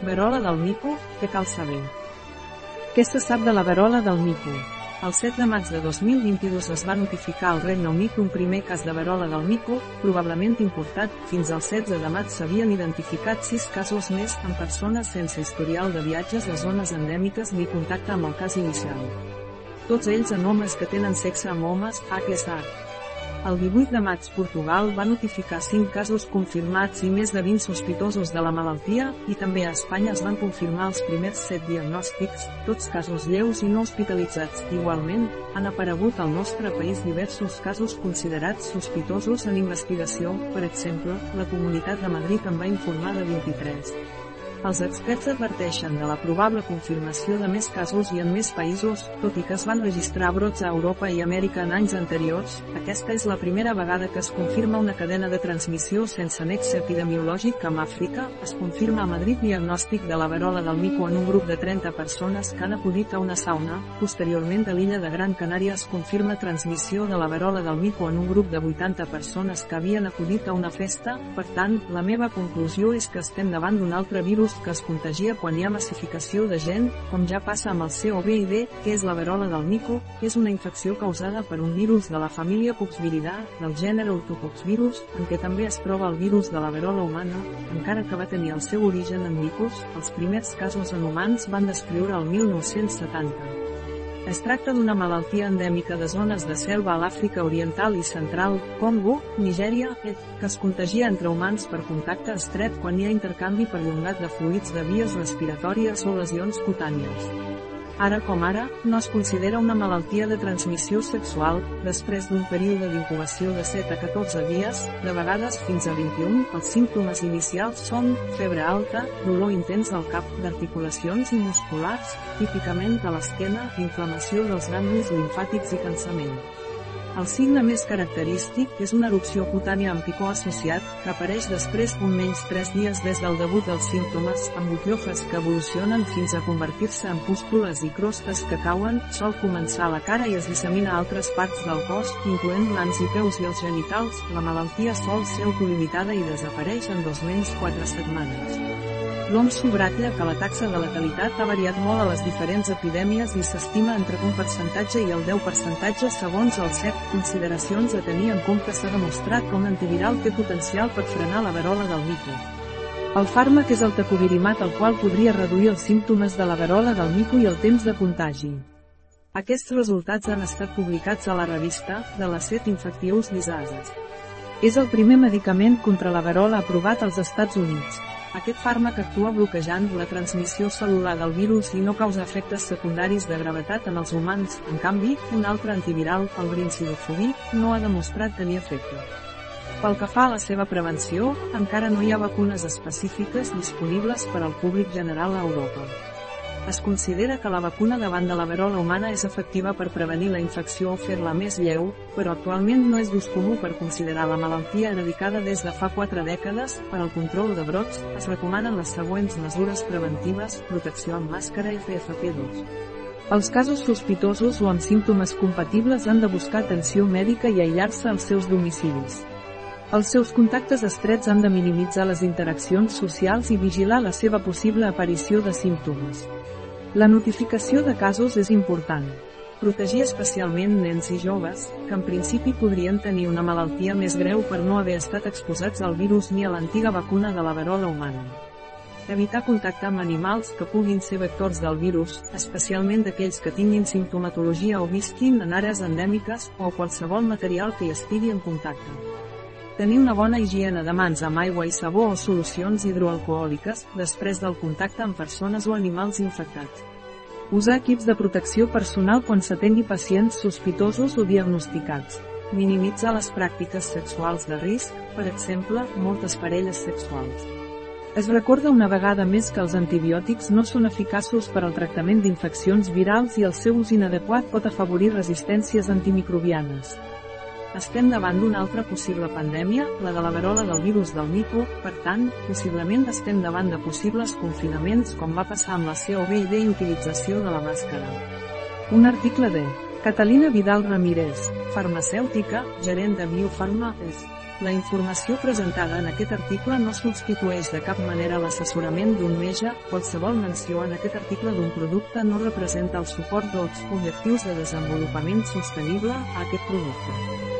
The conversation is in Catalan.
Verola del mico, què cal saber? Què se sap de la verola del mico? El 7 de maig de 2022 es va notificar al Regne Unit un primer cas de verola del mico, probablement importat, fins al 16 de maig s'havien identificat 6 casos més amb persones sense historial de viatges a zones endèmiques ni contacte amb el cas inicial. Tots ells en homes que tenen sexe amb homes, HSH. El 18 de maig Portugal va notificar 5 casos confirmats i més de 20 sospitosos de la malaltia, i també a Espanya es van confirmar els primers 7 diagnòstics, tots casos lleus i no hospitalitzats. Igualment, han aparegut al nostre país diversos casos considerats sospitosos en investigació, per exemple, la Comunitat de Madrid en va informar de 23. Els experts adverteixen de la probable confirmació de més casos i en més països, tot i que es van registrar brots a Europa i Amèrica en anys anteriors, aquesta és la primera vegada que es confirma una cadena de transmissió sense nexe epidemiològic amb Àfrica, es confirma a Madrid diagnòstic de la verola del mico en un grup de 30 persones que han acudit a una sauna, posteriorment a l'illa de Gran Canària es confirma transmissió de la verola del mico en un grup de 80 persones que havien acudit a una festa, per tant, la meva conclusió és que estem davant d'un altre virus virus que es contagia quan hi ha massificació de gent, com ja passa amb el COVID, que és la verola del mico, és una infecció causada per un virus de la família Poxviridae, del gènere Ortopoxvirus, en què també es troba el virus de la verola humana, encara que va tenir el seu origen en micos, els primers casos en humans van descriure el 1970. Es tracta d'una malaltia endèmica de zones de selva a l'Àfrica Oriental i Central, Congo, Nigèria, que es contagia entre humans per contacte estret quan hi ha intercanvi perllongat de fluids de vies respiratòries o lesions cutànies. Ara com ara, no es considera una malaltia de transmissió sexual, després d'un període d'incubació de 7 a 14 dies, de vegades fins a 21, els símptomes inicials són febre alta, dolor intens al cap, d'articulacions i musculars, típicament a l'esquena, inflamació dels ganglis limfàtics i cansament. El signe més característic és una erupció cutània amb picor associat, que apareix després un menys 3 dies des del debut dels símptomes, amb butlofes que evolucionen fins a convertir-se en pústules i crostes que cauen, sol començar a la cara i es dissemina a altres parts del cos, incloent mans i peus i els genitals, la malaltia sol ser autolimitada i desapareix en dos menys 4 setmanes. L'OMS subratlla que la taxa de letalitat ha variat molt a les diferents epidèmies i s'estima entre un percentatge i el 10% segons els set consideracions a tenir en compte s'ha demostrat que un antiviral té potencial per frenar la verola del mico. El fàrmac és el tecovirimat el qual podria reduir els símptomes de la verola del mico i el temps de contagi. Aquests resultats han estat publicats a la revista de la Set Infectious Diseases. És el primer medicament contra la verola aprovat als Estats Units. Aquest fàrmac actua bloquejant la transmissió cel·lular del virus i no causa efectes secundaris de gravetat en els humans, en canvi, un altre antiviral, el brincidofovir, no ha demostrat tenir efecte. Pel que fa a la seva prevenció, encara no hi ha vacunes específiques disponibles per al públic general a Europa. Es considera que la vacuna davant de la verola humana és efectiva per prevenir la infecció o fer-la més lleu, però actualment no és d'ús comú per considerar la malaltia eradicada des de fa 4 dècades. Per al control de brots, es recomanen les següents mesures preventives, protecció amb màscara i FFP2. Els casos sospitosos o amb símptomes compatibles han de buscar atenció mèdica i aïllar-se als seus domicilis. Els seus contactes estrets han de minimitzar les interaccions socials i vigilar la seva possible aparició de símptomes. La notificació de casos és important. Protegir especialment nens i joves, que en principi podrien tenir una malaltia més greu per no haver estat exposats al virus ni a l'antiga vacuna de la verola humana. Evitar contactar amb animals que puguin ser vectors del virus, especialment d'aquells que tinguin simptomatologia o visquin en àrees endèmiques o qualsevol material que hi estigui en contacte. Tenir una bona higiene de mans amb aigua i sabó o solucions hidroalcohòliques, després del contacte amb persones o animals infectats. Usar equips de protecció personal quan s'atengui pacients sospitosos o diagnosticats. Minimitzar les pràctiques sexuals de risc, per exemple, moltes parelles sexuals. Es recorda una vegada més que els antibiòtics no són eficaços per al tractament d'infeccions virals i el seu ús inadequat pot afavorir resistències antimicrobianes. Estem davant d'una altra possible pandèmia, la de la verola del virus del mico, per tant, possiblement estem davant de possibles confinaments com va passar amb la COVID i utilització de la màscara. Un article de Catalina Vidal Ramírez, farmacèutica, gerent de Biofarma, és. La informació presentada en aquest article no substitueix de cap manera l'assessorament d'un metge, qualsevol menció en aquest article d'un producte no representa el suport dels objectius de desenvolupament sostenible a aquest producte.